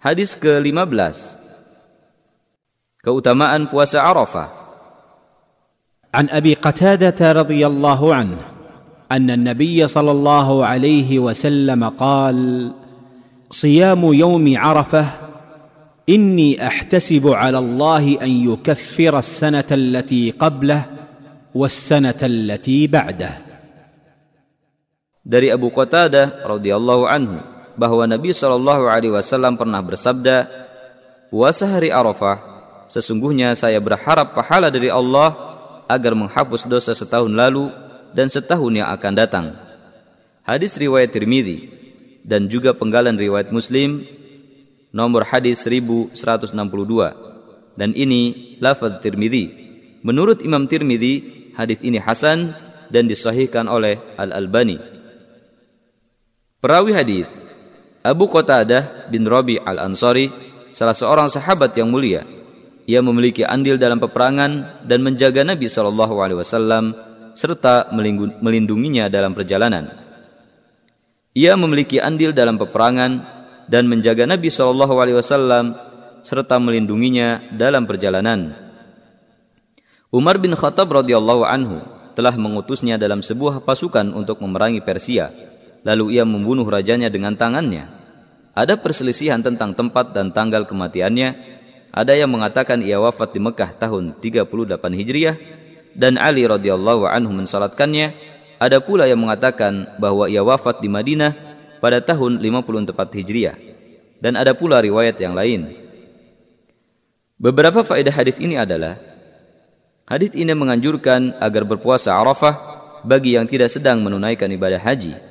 Hadis ke-15 Keutamaan puasa Arafah. عن ابي قتاده رضي الله عنه ان النبي صلى الله عليه وسلم قال صيام يوم عرفه اني احتسب على الله ان يكفر السنة التي قبله والسنة التي بعده Dari Abu Qatadah radhiyallahu anhu bahwa Nabi Shallallahu alaihi wasallam pernah bersabda, "Puasa hari Arafah, sesungguhnya saya berharap pahala dari Allah agar menghapus dosa setahun lalu dan setahun yang akan datang." Hadis riwayat Tirmidzi dan juga penggalan riwayat Muslim nomor hadis 1162 dan ini lafaz Tirmidzi. Menurut Imam Tirmidzi, hadis ini hasan dan disahihkan oleh Al-Albani. Perawi hadis Abu Qatadah bin Rabi al-Ansari, salah seorang sahabat yang mulia. Ia memiliki andil dalam peperangan dan menjaga Nabi Wasallam serta melindunginya dalam perjalanan. Ia memiliki andil dalam peperangan dan menjaga Nabi Wasallam serta melindunginya dalam perjalanan. Umar bin Khattab radhiyallahu anhu telah mengutusnya dalam sebuah pasukan untuk memerangi Persia lalu ia membunuh rajanya dengan tangannya. Ada perselisihan tentang tempat dan tanggal kematiannya. Ada yang mengatakan ia wafat di Mekah tahun 38 Hijriah dan Ali radhiyallahu anhu mensalatkannya. Ada pula yang mengatakan bahwa ia wafat di Madinah pada tahun 54 Hijriah. Dan ada pula riwayat yang lain. Beberapa faedah hadis ini adalah hadis ini menganjurkan agar berpuasa Arafah bagi yang tidak sedang menunaikan ibadah haji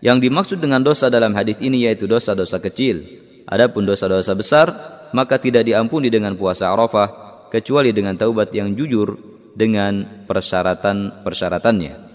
yang dimaksud dengan dosa dalam hadis ini yaitu dosa-dosa kecil. Adapun dosa-dosa besar, maka tidak diampuni dengan puasa Arafah kecuali dengan taubat yang jujur dengan persyaratan-persyaratannya.